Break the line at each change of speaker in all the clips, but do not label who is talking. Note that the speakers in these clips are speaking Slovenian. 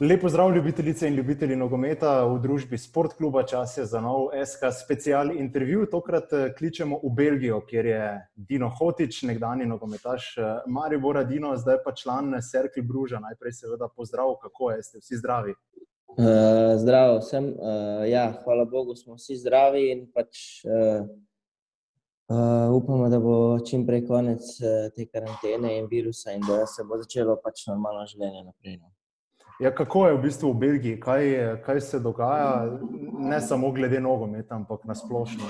Lepo zdrav, ljubitelice in ljubitelji nogometa v družbi Sport kluba. Čas je za nov SK special intervju. Tokrat eh, kličemo v Belgijo, kjer je Dino Hotič, nekdani nogometaš eh, Maribora Dino, zdaj pa član Cerkli Bruža. Najprej seveda pozdrav, kako je, ste vsi zdravi?
Uh, zdravo vsem. Uh, ja, hvala Bogu, smo vsi zdravi in pač uh, uh, upamo, da bo čim prej konec uh, te karantene in virusa in da se bo začelo pač normalno življenje naprej. No.
Ja, kako je v bistvu v Belgiji, kaj, kaj se dogaja, ne samo glede nogometa, ampak na splošno?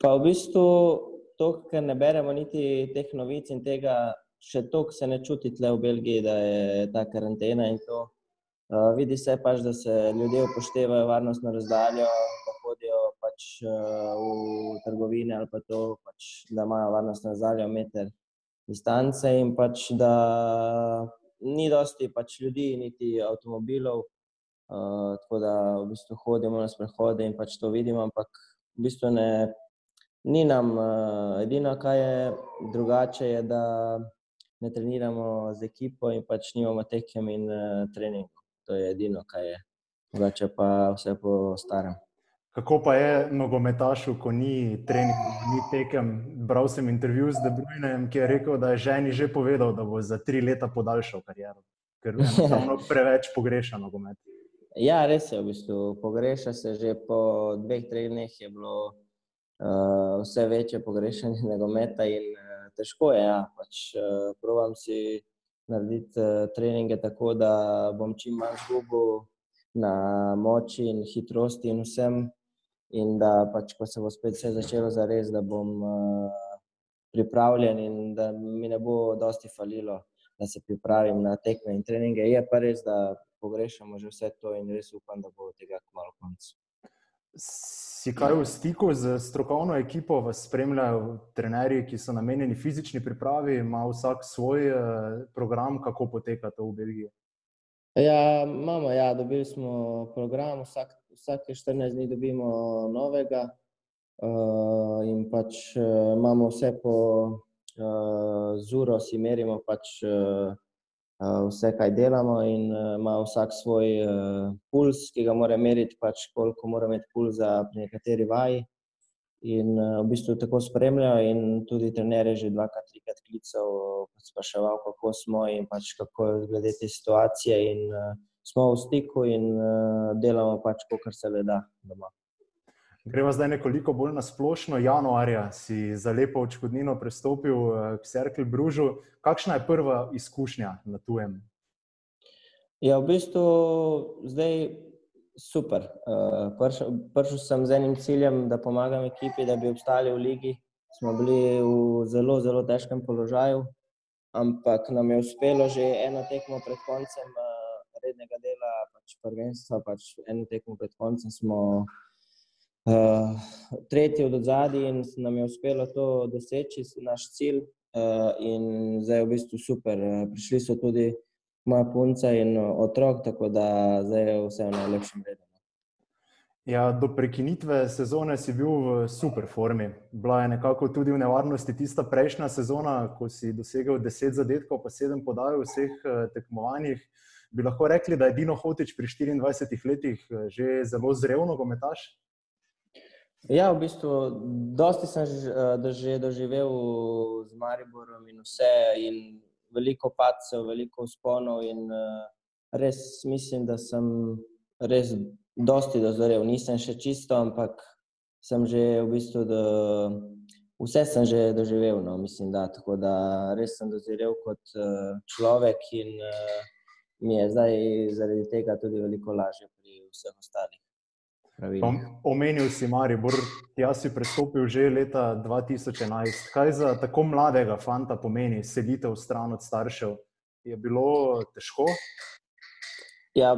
Pa v bistvu to, kar ne beremo, niti teh novic in tega, še toliko se ne čuti tle v Belgiji, da je ta karantena in to. Uh, vidi se pač, da se ljudje upoštevajo varnostno razdaljo, da hodijo pač, uh, v trgovine ali pa to, pač, da imajo varnostno razdaljo, meter distance in pač da ni dosti pač ljudi, niti avtomobilov, uh, tako da v bistvu hodimo na sprehode in pač to vidimo, ampak v bistvu ne, ni nam uh, edino, kar je drugače, je, da ne treniramo z ekipo in pač nimamo tekem in uh, treningov. To je edino, kar je drugače, pa vse po starem.
Kako pa je nogometašu, ko ni trening, ni tekem? Bral sem intervju z Debrujem, ki je rekel, da je ženi že povedal, da bo za tri leta podaljšal kariero, ker enostavno preveč pogreša nogomet.
Ja, res je, v bistvu pogreša se že po dveh, treh dneh je bilo uh, vse večje pogrešanje nogometa in uh, težko je. Ja, pač, uh, provam si narediti uh, treninge tako, da bom čim manj zgubil na moči in hitrosti in vsem in da pač, ko se bo spet vse začelo za res, da bom uh, pripravljen in da mi ne bo dosti falilo, da se pripravim na tekme in treninge. Je pa res, da pogrešamo že vse to in res upam, da bo tega kmalo konc.
Si kaj v stiku z strokovno ekipo, vas spremljajo trenerji, ki so namenjeni fizični pripravi, ima vsak svoj uh, program, kako poteka to v Belgiji?
Ja, imamo, ja, dobili smo program, vsak vsake 14 dni dobimo novega, uh, in pač uh, imamo vse po uh, zuro, si merimo pač uh, uh, vse, kaj delamo, in uh, ima vsak svoj uh, puls, ki ga mora meriti, pač koliko mora imeti pulza pri nekateri vaji. In uh, v bistvu tako spremljajo, in tudi trener je že dvakrat, trikrat klical, spraševal, kako smo in pač kako je glede te situacije. In, uh, smo v stiku in uh, delamo pač, kar se le da doma.
Gremo zdaj nekoliko bolj na splošno. Januarja si za lepo odškodnino pristopil eh, k Cerkli Bružu. Kakšna je prva izkušnja na tujem?
Ja, v bistvu zdaj super. Eh, prišel sem z enim ciljem, da pomagam ekipi, da bi obstali v ligi. Smo bili v zelo, zelo težkem položaju, ampak nam je uspelo že eno tekmo pred koncem rednega dela, pač prvenstva, pač eno tekmo pred koncem smo uh, tretji od zadnji in nam je uspelo to doseči, naš cilj. Uh, in zdaj je v bistvu super. Prišli so tudi moja punca in otrok, tako da zdaj je vse v najlepšem redu. No.
Ja, do prekinitve sezone si bil v super formi. Bila je nekako tudi v nevarnosti tista prejšnja sezona, ko si dosegel 10 zadetkov, pa 7 podaj v vseh tekmovanjih. Uh, bi lahko rekli, da je Dino Hotič pri 24 letih eh, že zelo zrel nogometaš?
Ja, v bistvu, dosti sem eh, že doživel z Mariborom in vse, in veliko padcev, veliko usponov. In eh, res mislim, da sem res dosti dozorel. Nisem še čisto, ampak sem že v bistvu, da, vse sem že doživel. No, mislim, da, tako da res sem dozorel kot človek in mi je zdaj zaradi tega tudi veliko lažje pri vseh ostalih.
Omenil si Maribor, jaz si prestopil že leta 2011. Kaj za tako mladega fanta pomeni sedeti v stran od staršev? Je bilo težko?
Ja,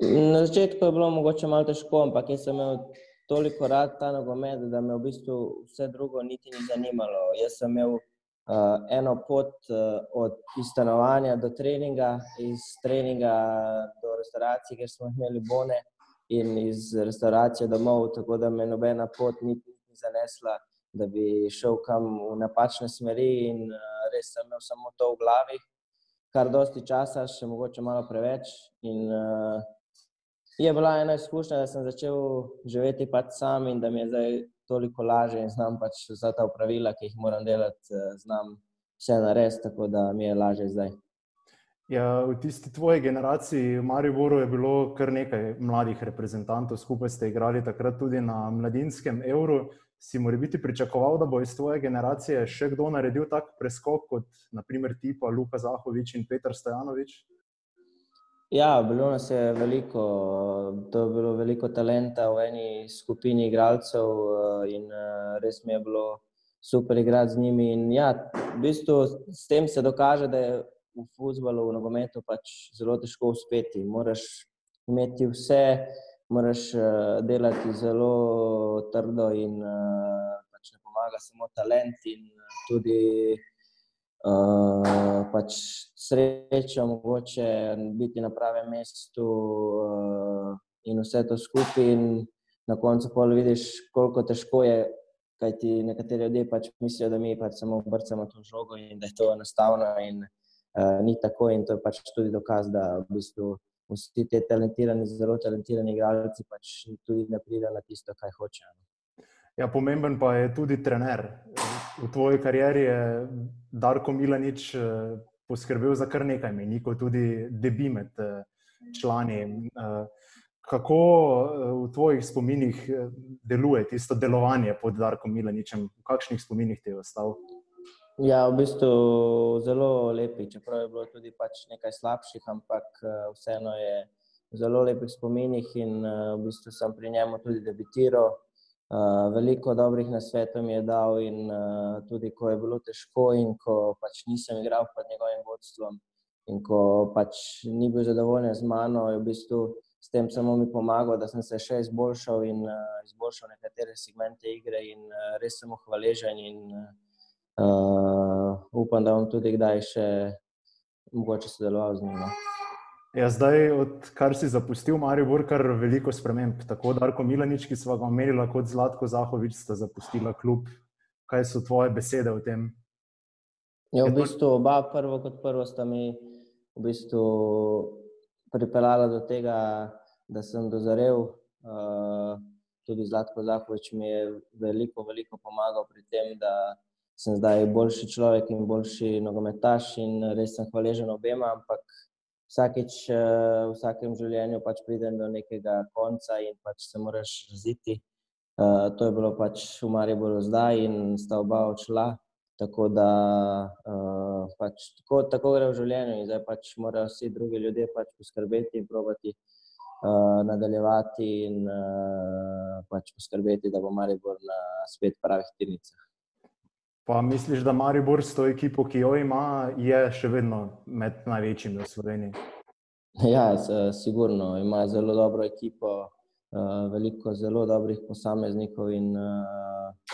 na začetku je bilo mogoče malo težko, ampak jaz sem imel toliko rad ta nogomet, da me v bistvu vse drugo niti ni zanimalo. Jaz sem imel uh, eno pot uh, od stanovanja do treninga, iz treninga do restauracije, kjer smo imeli bone, in iz restauracije domov, tako da me nobena pot ni, ni zanesla, da bi šel kam v napačne smeri. In uh, res sem imel samo to v glavi. kar dosti časa, še mogoče malo preveč. In, uh, je bila ena izkušnja, da sem začel živeti pač sam in da mi je zdaj toliko lažje in znam pač za ta pravila, ki jih moram delati, uh, znam vse narediti, tako da mi je lažje zdaj.
Ja, v tisti tvoji generaciji v Mariboru je bilo kar nekaj mladih reprezentantov, skupaj ste igrali takrat tudi na mladinskem evru si mora biti pričakoval, da bo iz tvoje generacije še kdo naredil tak preskok kot naprimer tipa Luka Zahovič in Petr Stojanovič?
Ja, bilo nas je veliko, to je bilo veliko talenta v eni skupini igralcev eh, in eh, res mi je bilo super igrati z njimi. In ja, v bistvu s tem se dokaže, da je v futbalu, v nogometu pač zelo težko uspeti. Moraš imeti vse, moraš uh, delati zelo trdo, in pač ne pomaga samo talent, in tudi uh, pač sreča, mogoče biti na pravem mestu uh, in vse to skupaj. Na koncu pa vidiš, koliko težko je, kaj ti nekateri ljudje pač mislijo, da mi pač samo vrcamo to žogo in da je to enostavno. In, uh, ni tako, in to je pač tudi dokaz, da v bistvu vsi ti talentirani, zelo talentirani igralci pač tudi ne pridejo na tisto, kar hočejo.
Ja, pomemben pa je tudi trener. V tvoji karieri je Darko Milanič eh, poskrbel za kar nekaj menikov, tudi debi med eh, člani. Eh, kako v tvojih spominih deluje tisto delovanje pod Darkom Milaničem, v kakšnih spominih ti je ostal?
Ja, v bistvu zelo lepi, čeprav je bilo tudi pač nekaj slabših, ampak vseeno je zelo lepih spominih in v bistvu sem pri njemu tudi debitiral. Uh, veliko dobrih nasvetov mi je dal, in uh, tudi ko je bilo težko, in ko pač nisem igral pod njegovim vodstvom, in ko pač ni bil zadovoljen z mano, je v bistvu s tem samo mi pomagal, da sem se še izboljšal in uh, izboljšal nekatere segmente igre, in uh, res sem mu hvaležen. In, uh, upam, da bom tudi kdaj še mogoče sodeloval z njim. No.
Ja, zdaj, odkar si zapustil Maribor, kar veliko sprememb. Tako Darko Milanič, ki smo ga omenili, kot Zlatko Zahovič, sta zapustila klub. Kaj so tvoje besede o tem?
Ja, v bistvu oba prvo kot prvo sta mi v bistvu pripeljala do tega, da sem dozorel. Uh, tudi Zlatko Zahovič mi je veliko, veliko pomagal pri tem, da sem zdaj boljši človek in boljši nogometaš, in res sem hvaležen obema. Ampak vsakeč, eh, v vsakem življenju pač pridem do nekega konca in pač se moraš raziti. Uh, to je bilo pač v Mariboru zdaj, in sta oba odšla. Tako da uh, pač, tako, tako gre v življenju, in zdaj pač morajo vsi drugi ljudje pač poskrbeti in probati uh, nadaljevati, in uh, pač poskrbeti, da bo Maribor na spet pravih tirnicah.
Pa misliš, da Maribor s to ekipo, ki jo ima, je še vedno med največjimi v Sloveniji?
Ja, sigurno ima zelo dobro ekipo, eh, veliko zelo dobrih posameznikov in eh,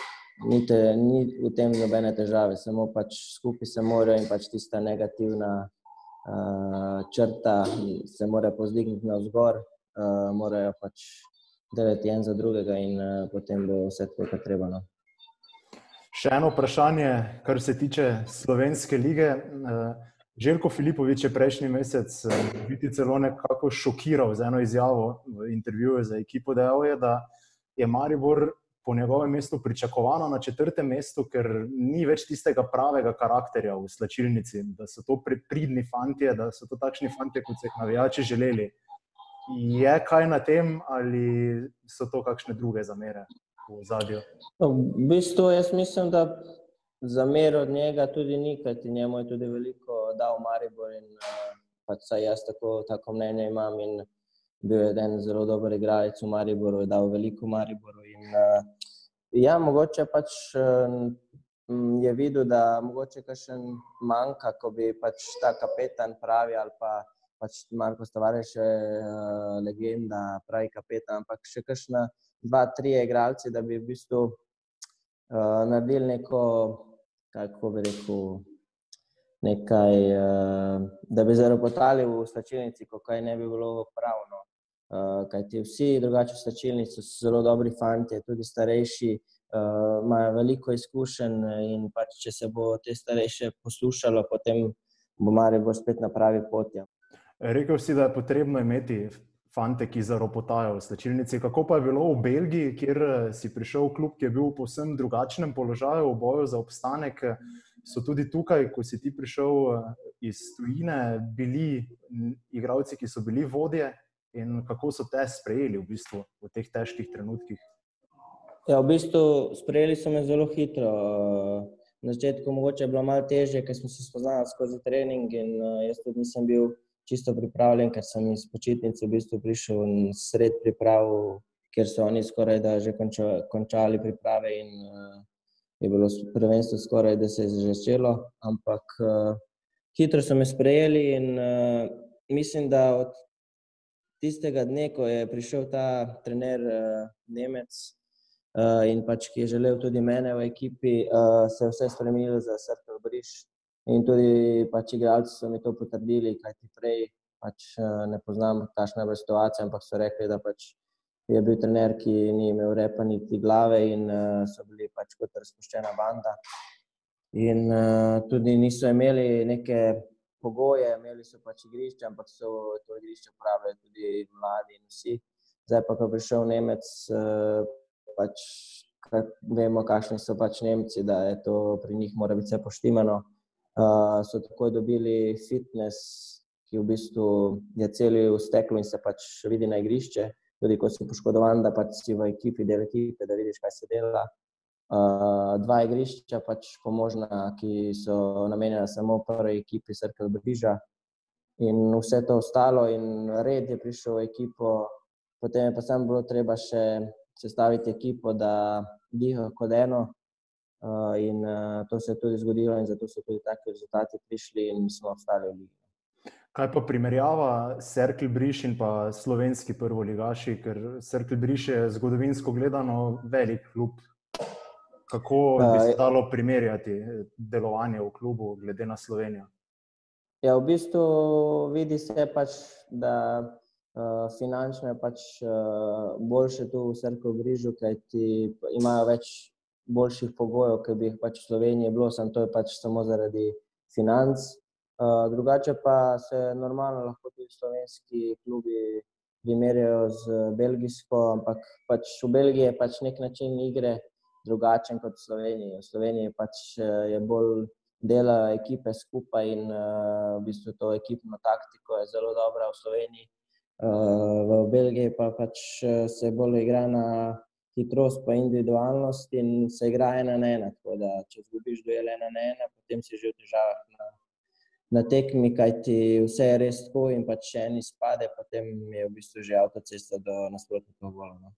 ni, te, ni v tem nobene težave, samo pač skupaj se morajo in pač tista negativna uh, črta se mora pozdigniti na vzgor, uh, morajo pač delati en za drugega in uh, potem bo vse tako, kot treba. No.
Še eno vprašanje, kar se tiče slovenske lige. Eh, Željko Filipovič je prejšnji mesec eh, biti celo nekako šokiral z eno izjavo v intervjuju za ekipo. Dejal je, da je Maribor po njegovem mestu pričakovano na četrtem mestu, ker ni več tistega pravega karakterja v slačilnici, da so to pridni fanti, da so to takšni fanti, kot so jih navijači želeli. Je kaj na tem ali so to kakšne druge zamere? V zadju?
No, v bistvu jaz mislim, da za mer od njega tudi ni, kajti njemu je tudi veliko dal Maribor in uh, pač jaz tako, tako mnenje imam. Bil je en zelo dober igralec v Mariboru, je dal veliko Mariboru. In, uh, ja, mogoče pač uh, je videl, da mogoče kakšen manjka, ko bi pač ta kapetan pravi ali pa pač Marko Stavareš je uh, legenda, pravi kapetan, ampak še kakšna dva, tri igralce, da bi v bistvu uh, naredili neko, kako bi rekel, nekaj, uh, da bi zaropotali v slačilnici, ko kaj ne bi bilo pravno. Uh, kaj ti vsi drugače v slačilnici so zelo dobri fanti, tudi starejši. Uh, imajo veliko izkušenj, in pač, če se bo te starejše poslušalo, potem bo Maribor spet na pravi poti. Ja.
Rekel si, da je potrebno imeti fante, ki zaropotajo v slčilnici. Kako pa je bilo v Belgiji, kjer eh, si prišel v klub, ki je bil v posebno drugačnem položaju v boju za obstanek? So tudi tukaj, ko si ti prišel eh, iz tujine, bili igravci, ki so bili vodje in kako so te sprejeli v, bistvu v teh težkih trenutkih?
Ja, v bistvu sprejeli so me zelo hitro. Na začetku mogoče je bilo malo težje, ker smo se spoznali skozi trening in jaz tudi nisem bil čisto pripravljen, ker sem iz počitnice v bistvu prišel sred priprav, ker so oni skoraj da že konča, končali priprave in uh, je bilo prvenstvo skoraj da se je začelo, ampak uh, hitro so me sprejeli in uh, mislim, da od tistega dne, ko je prišel ta trener uh, Nemec, uh, in pač, ki je želel tudi mene v ekipi, uh, se je vse spremenilo za Srkal Briš. In tudi pač igralci so mi to potrdili, kaj ti prej pač, uh, ne poznam, kakšna je situacija, ampak so rekli, da pač je bil trener, ki ni imel repa niti glave in uh, so bili pač kot razpuščena banda. In uh, tudi niso imeli neke pogoje, imeli so pač igrišče, ampak so to igrišče uporabljali tudi mladi in vsi. Zdaj pa, ko je prišel Nemec, uh, pač, vemo, kakšni so pač Nemci, da je to pri njih mora biti vse poštimano. Uh, so takoj dobili fitness, ki v bistvu je cel v steklu in se pač vidi na igrišče. Tudi ko si poškodovan, da pač si v ekipi, del ekipe, da vidiš, kaj se dela. Uh, dva igrišča, pač pomožna, ki so namenjena samo prvi ekipi, Srkal Briža. In vse to ostalo, in red je prišel v ekipo, potem je pa samo bilo treba še sestaviti ekipo, da diha kot eno. Uh, in uh, to se je tudi zgodilo, in zato so tudi taki rezultati prišli, in smo ostali v Ligi.
Kaj pa primerjava Circle Briš in pa slovenski prvoligaši, ker Circle Briš je zgodovinsko gledano velik klub. Kako bi se dalo primerjati delovanje v klubu, glede na Slovenijo?
Ja, v bistvu vidi se pač, da uh, finančno je pač uh, boljše tu v v Grižu, kajti imajo več boljših pogojev, ki bi jih pač v Sloveniji bilo, sem to je pač samo zaradi financ. Uh, drugače pa se normalno lahko tudi slovenski klubi primerjajo z belgijsko, ampak pač v Belgiji je pač nek način igre drugačen kot v Sloveniji. V Sloveniji pač je bolj dela ekipe skupaj in uh, v bistvu to ekipno taktiko je zelo dobra v Sloveniji. Eh, v Belgiji pa pač eh, se bolj igra na hitrost, pa individualnost in se igra ena na ena. Tako da, če izgubiš duel ena na ena, potem si že v težavah na, na tekmi, kaj ti vse je res tako in pač če eni spade, potem je v bistvu že avtocesta do nasprotnika gola. No.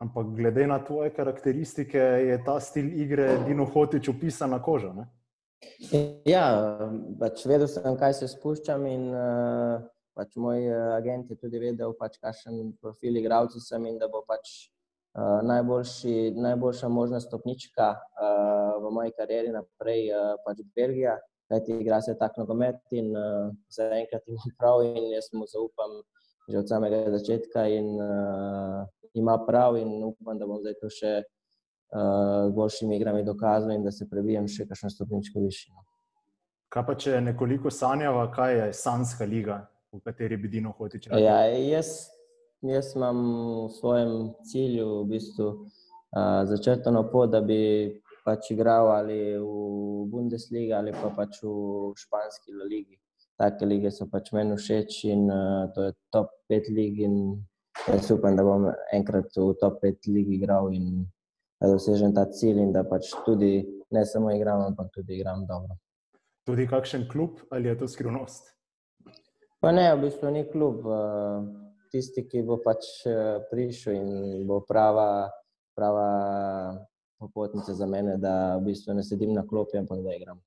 Ampak glede na tvoje karakteristike, je ta stil igre Dino Hotič upisan na kožo. Ne?
Ja, pač vedel sem, kaj se spuščam in uh, pač moj eh, agent je tudi vedel, pač, kakšen profil igralcev sem in da bo pač uh, najboljši, najboljša možna stopnička uh, v moji karieri naprej, uh, pač Belgija, kajti igra se tak nogomet in uh, zaenkrat ima prav in jaz mu zaupam že od samega začetka in uh, ima prav in upam, da bom zdaj to še uh, boljšimi igrami dokazal in da se prebijem še kakšno stopničko višino.
Kaj pa če nekoliko sanjava, kaj je Sanska liga? v kateri bi Dino hotel?
Ja, jaz, jaz imam v svojem cilju v bistvu, uh, začrtano pot, da bi pač igral ali v Bundesliga ali pa pač v španski ligi. Take lige so pač meni všeč in uh, to je top 5 lig. Jaz upam, da bom enkrat v top 5 ligi igral in da dosežem ta cilj in da pač tudi ne samo igram, ampak tudi igram dobro.
Tudi kakšen klub ali je to skrivnost?
Pa ne, v bistvu ni klub. Eh, tisti, ki bo pač eh, prišel in bo prava, prava popotnica za mene, da v bistvu ne sedim na klopi, ampak da igram.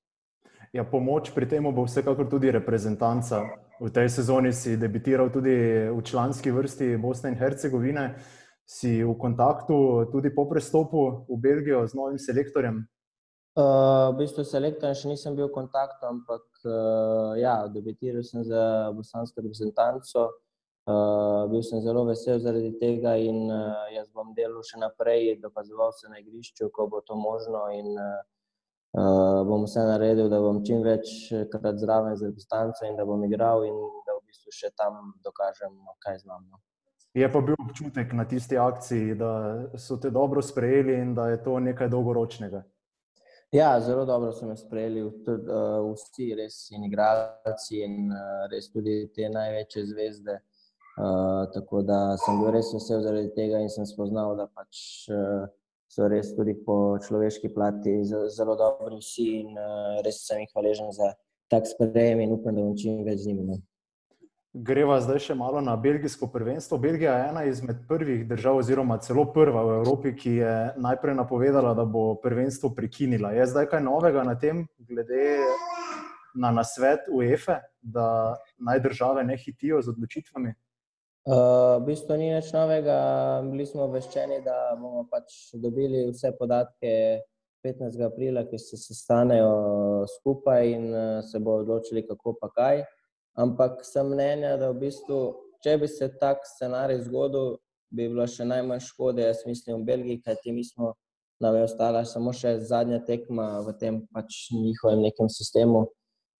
Ja, pomoč pri tem bo vsekakor tudi reprezentanca. V tej sezoni si debitiral tudi v članski vrsti Bosne in Hercegovine. Si v kontaktu tudi po prestopu v Belgijo z novim selektorjem?
Uh, v bistvu selektorjem še nisem bil v kontaktu, ampak uh, ja, debitiral sem za bosansko reprezentanco. Uh, bil sem zelo vesel zaradi tega in uh, jaz bom delal še naprej, dokazoval se na igrišču, ko bo to možno. In, uh, bom vse naredil, da bom čim večkrat zraven za distanco in da bom igral in da v bistvu še tam dokažem, kaj znam. No.
Je pa bil občutek na tisti akciji, da so te dobro sprejeli in da je to nekaj dolgoročnega.
Ja, zelo dobro so me sprejeli tudi, uh, vsi, res in igralci, in uh, res tudi te največje zvezde. Uh, tako da sem bil res vesel zaradi tega in sem spoznal, da pač, uh, so res tudi po človeški plati zelo dobri vsi in uh, res sem jih hvaležen za tak sprejem in upam, da bom čim več z njimi. No.
Greva zdaj še malo na belgijsko prvenstvo. Belgija je ena izmed prvih držav, oziroma celo prva v Evropi, ki je najprej napovedala, da bo prvenstvo prekinila. Je zdaj kaj novega na tem, glede na nasvet UEFA, da naj države ne hitijo z odločitvami?
Uh, v bistvu ni nič novega. Bili smo obveščeni, da bomo pač dobili vse podatke 15. aprila, ki se sestanejo skupaj in uh, se bo odločili, kako pa kaj. Ampak sem mnenja, da v bistvu, če bi se tak scenarij zgodil, bi bilo še najmanj škode, jaz mislim, v Belgiji, kajti mi smo nam je ostala samo še zadnja tekma v tem pač njihovem nekem sistemu,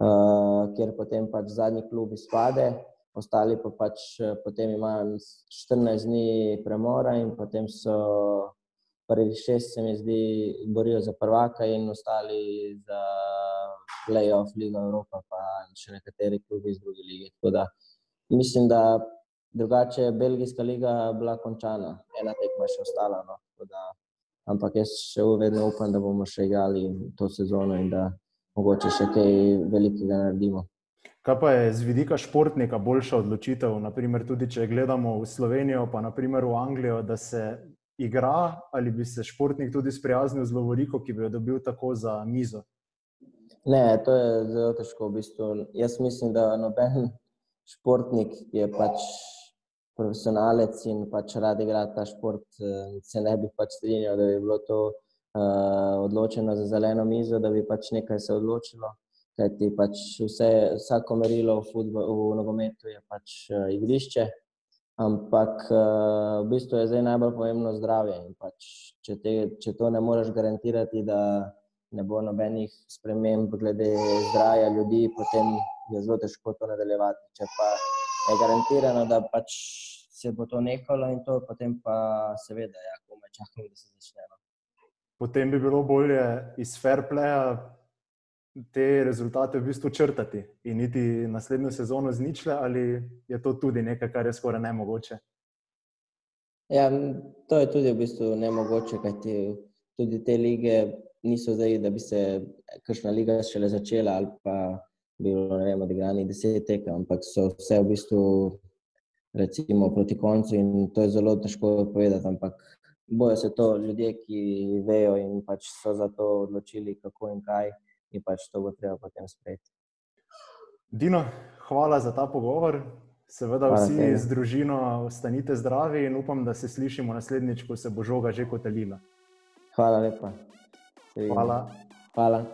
uh, kjer potem pač zadnji klub izpade, ostali pa pač potem imajo 14 dni premora in potem so prvi šest, se mi zdi, borijo za prvaka in ostali za playoff, Liga Evropa, pa še nekateri klubi iz druge lige. Da, mislim, da drugače je Belgijska liga bila končana, ena tekma še ostala. No? Da, ampak jaz še vedno upam, da bomo še igrali to sezono in da mogoče še kaj velikega naredimo.
Kaj pa je z vidika športnika boljša odločitev, naprimer tudi če gledamo v Slovenijo, pa naprimer v Anglijo, da se igra ali bi se športnik tudi sprijaznil z Lovoriko, ki bi jo dobil tako za mizo?
Ne, to je zelo težko. V bistvu. Jaz mislim, da noben športnik, ki je pač profesionalec in pač rad igra ta šport, eh, se ne bi pač strinjal, da bi bilo to uh, odločeno za zeleno mizo, da bi pač nekaj se odločilo. Kajti pač vse, vsako merilo v, futbol, v nogometu je pač uh, igrišče, ampak uh, v bistvu je zdaj najbolj pomembno zdravje. Pač, če, te, če to ne moreš garantirati, da ne bo nobenih sprememb glede zdravja ljudi, potem je zelo težko to nadaljevati. Če pa je garantirano, da pač se bo to nehalo in to, potem pa seveda, ja, komaj čakamo, da se začne. No.
Potem bi bilo bolje iz fair playa te rezultate v bistvu črtati in iti naslednjo sezono z ničle, ali je to tudi nekaj, kar je skoraj nemogoče?
Ja, to je tudi v bistvu nemogoče, kajti tudi te lige niso zdaj, da bi se kakšna liga šele začela ali pa bi bilo, vem, odigrani deset tekem, ampak so vse v bistvu recimo proti koncu in to je zelo težko povedati, ampak bojo se to ljudje, ki vejo in pač so za to odločili, kako in kaj in pač to bo treba potem sprejeti.
Dino, hvala za ta pogovor. Seveda hvala vsi z družino ostanite zdravi in upam, da se slišimo naslednjič, ko se bo žoga že kotalila.
Hvala lepa.
Hvala.
Hvala.